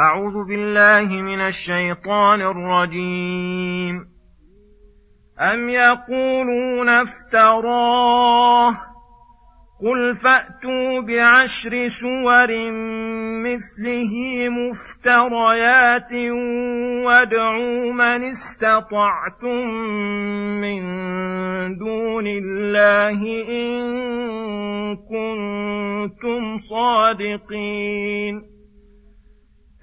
أعوذ بالله من الشيطان الرجيم. أم يقولون افتراه؟ قل فأتوا بعشر سور مثله مفتريات وادعوا من استطعتم من دون الله إن كنتم صادقين.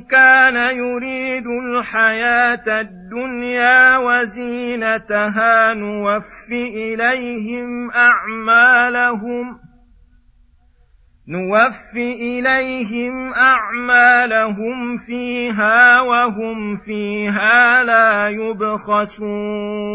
كان يريد الحياة الدنيا وزينتها نوف إليهم أعمالهم نوف إليهم أعمالهم فيها وهم فيها لا يبخسون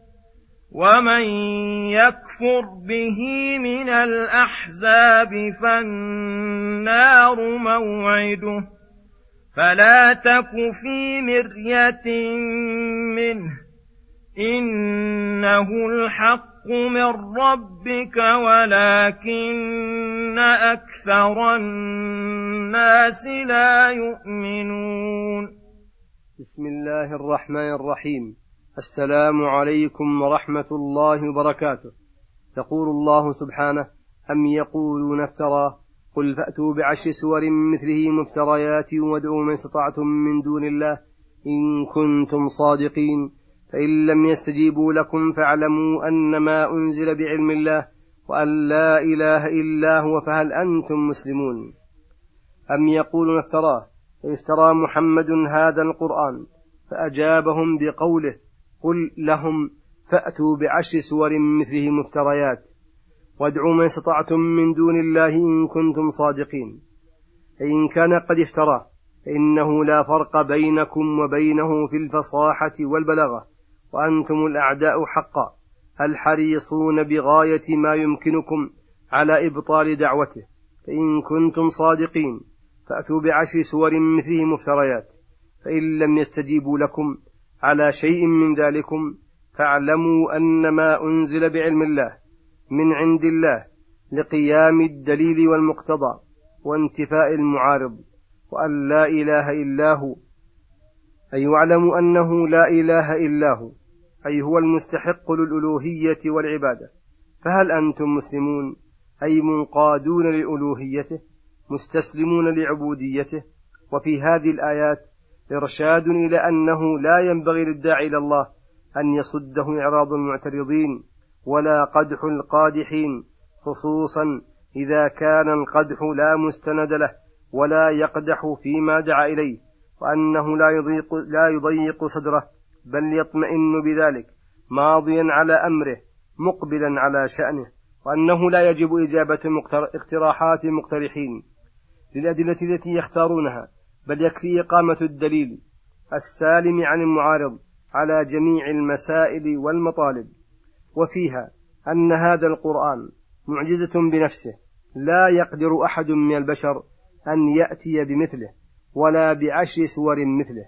ومن يكفر به من الاحزاب فالنار موعده فلا تك في مريه منه انه الحق من ربك ولكن أكثر الناس لا يؤمنون. بسم الله الرحمن الرحيم السلام عليكم ورحمة الله وبركاته. يقول الله سبحانه أم يقولون افتراه قل فأتوا بعشر سور مثله مفتريات وادعوا من استطعتم من دون الله إن كنتم صادقين. فإن لم يستجيبوا لكم فاعلموا أنما أنزل بعلم الله وأن لا إله إلا هو فهل أنتم مسلمون؟ أم يقولون افتراه إفترى محمد هذا القرآن فأجابهم بقوله قل لهم فأتوا بعشر سور مثله مفتريات وادعوا من استطعتم من دون الله إن كنتم صادقين. فإن كان قد افترى فإنه لا فرق بينكم وبينه في الفصاحة والبلاغة وأنتم الأعداء حقا الحريصون بغاية ما يمكنكم على إبطال دعوته. فإن كنتم صادقين فأتوا بعشر سور مثله مفتريات. فإن لم يستجيبوا لكم على شيء من ذلكم فاعلموا أن ما أنزل بعلم الله من عند الله لقيام الدليل والمقتضى وانتفاء المعارض وأن لا إله إلا هو أي واعلموا أنه لا إله إلا هو أي هو المستحق للألوهية والعبادة. فهل أنتم مسلمون؟ أي منقادون لالوهيته مستسلمون لعبوديته؟ وفي هذه الآيات إرشاد إلى أنه لا ينبغي للداعي إلى الله أن يصده إعراض المعترضين ولا قدح القادحين خصوصا إذا كان القدح لا مستند له ولا يقدح فيما دعا إليه وأنه لا يضيق, لا يضيق صدره بل يطمئن بذلك ماضيا على أمره مقبلا على شأنه وأنه لا يجب إجابة اقتراحات المقترحين للأدلة التي يختارونها بل يكفي إقامة الدليل السالم عن المعارض على جميع المسائل والمطالب وفيها أن هذا القرآن معجزة بنفسه لا يقدر أحد من البشر أن يأتي بمثله ولا بعشر سور مثله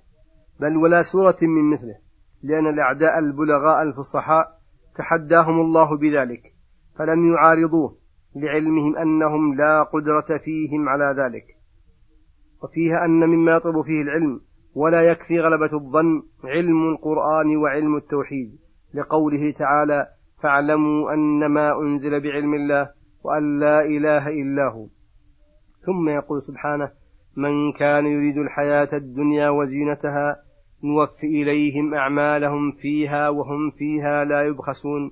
بل ولا سورة من مثله لأن الأعداء البلغاء الفصحاء تحداهم الله بذلك فلم يعارضوه لعلمهم أنهم لا قدرة فيهم على ذلك. وفيها أن مما يطلب فيه العلم ولا يكفي غلبة الظن علم القرآن وعلم التوحيد لقوله تعالى فاعلموا أنما أنزل بعلم الله وأن لا إله إلا هو. ثم يقول سبحانه من كان يريد الحياة الدنيا وزينتها نوف إليهم أعمالهم فيها وهم فيها لا يبخسون.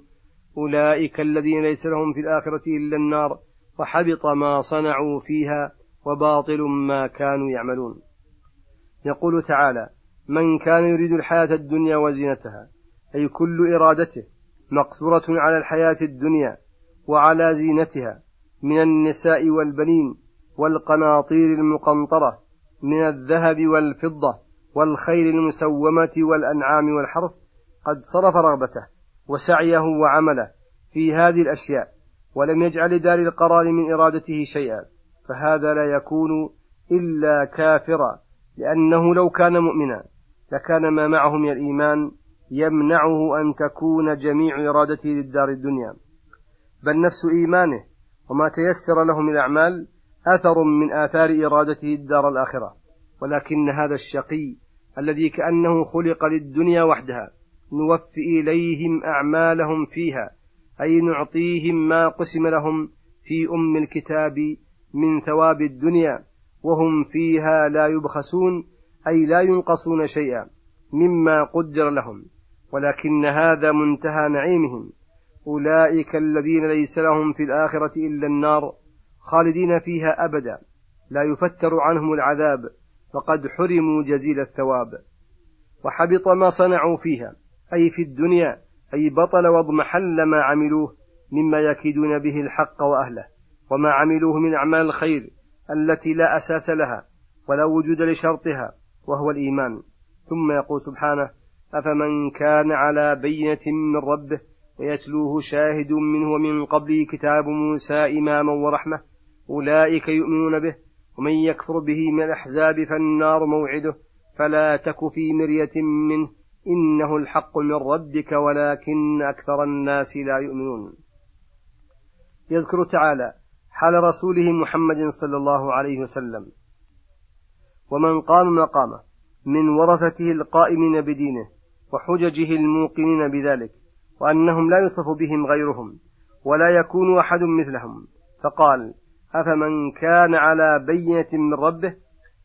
أولئك الذين ليس لهم في الآخرة إلا النار وحبط ما صنعوا فيها وباطل ما كانوا يعملون. يقول تعالى من كان يريد الحياة الدنيا وزينتها أي كل إرادته مقصورة على الحياة الدنيا وعلى زينتها من النساء والبنين والقناطير المقنطرة من الذهب والفضة والخيل المسومة والأنعام والحرث قد صرف رغبته وسعيه وعمله في هذه الأشياء ولم يجعل دار القرار من إرادته شيئا. فهذا لا يكون إلا كافرا لأنه لو كان مؤمنا لكان ما معه من الإيمان يمنعه أن تكون جميع إرادته للدار الدنيا. بل نفس إيمانه وما تيسر له من الأعمال أثر من آثار إرادته الدار الآخرة. ولكن هذا الشقي الذي كأنه خلق للدنيا وحدها نوفي إليهم أعمالهم فيها أي نعطيهم ما قسم لهم في أم الكتاب من ثواب الدنيا وهم فيها لا يبخسون أي لا ينقصون شيئا مما قدر لهم. ولكن هذا منتهى نعيمهم. أولئك الذين ليس لهم في الآخرة إلا النار خالدين فيها أبدا. لا يفتر عنهم العذاب فقد حرموا جزيل الثواب. وحبط ما صنعوا فيها أي في الدنيا أي بطل واضمحل ما عملوه مما يكيدون به الحق وأهله. وما عملوه من أعمال الخير التي لا أساس لها ولا وجود لشرطها وهو الإيمان. ثم يقول سبحانه أفمن كان على بينة من ربه ويتلوه شاهد منه ومن قبله كتاب موسى إماما ورحمة أولئك يؤمنون به ومن يكفر به من الأحزاب فالنار موعده فلا تك في مرية منه إنه الحق من ربك ولكن أكثر الناس لا يؤمنون. يذكر تعالى حال رسوله محمد صلى الله عليه وسلم. ومن قام مقامه من ورثته القائمين بدينه وحججه الموقنين بذلك وأنهم لا يصف بهم غيرهم ولا يكون أحد مثلهم فقال أفمن كان على بينة من ربه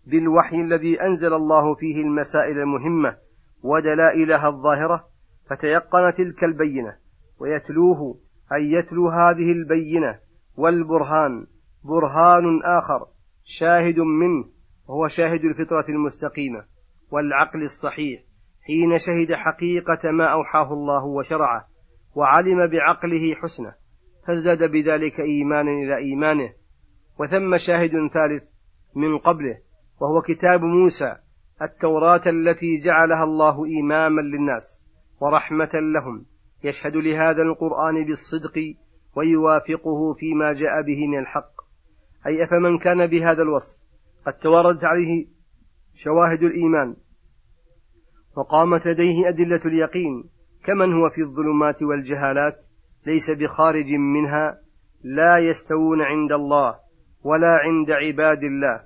بالوحي الذي أنزل الله فيه المسائل المهمة ودلائلها الظاهرة فتيقن تلك البينة ويتلوه أي يتلو هذه البينة والبرهان برهان آخر شاهد منه وهو شاهد الفطرة المستقيمة والعقل الصحيح حين شهد حقيقة ما أوحاه الله وشرعه وعلم بعقله حسنه فازداد بذلك إيمانا إلى إيمانه وثم شاهد ثالث من قبله وهو كتاب موسى التوراة التي جعلها الله إماما للناس ورحمة لهم يشهد لهذا القرآن بالصدق ويوافقه فيما جاء به من الحق. أي أفمن كان بهذا الوصف؟ قد تواردت عليه شواهد الإيمان. وقامت لديه أدلة اليقين. كمن هو في الظلمات والجهالات؟ ليس بخارج منها. لا يستوون عند الله ولا عند عباد الله.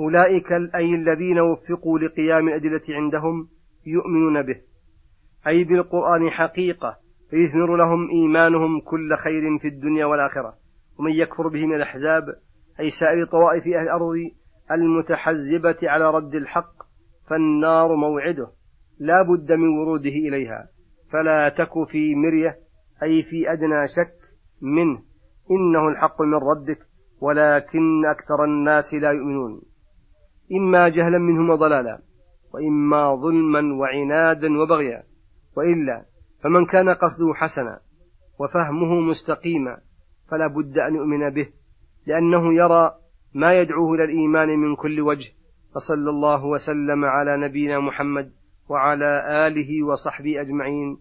أولئك أي الذين وفقوا لقيام الأدلة عندهم يؤمنون به. أي بالقرآن حقيقة. فيثمر لهم إيمانهم كل خير في الدنيا والآخرة. ومن يكفر به من الأحزاب أي سائر طوائف أهل الأرض المتحزبة على رد الحق فالنار موعده. لا بد من وروده إليها. فلا تك في مرية أي في أدنى شك منه. إنه الحق من ربك ولكن أكثر الناس لا يؤمنون. إما جهلا منهم وضلالا وإما ظلما وعنادا وبغيا وإلا فمن كان قصده حسنا وفهمه مستقيما فلا بد أن يؤمن به لأنه يرى ما يدعوه إلى الإيمان من كل وجه فصلى الله وسلم على نبينا محمد وعلى آله وصحبه أجمعين.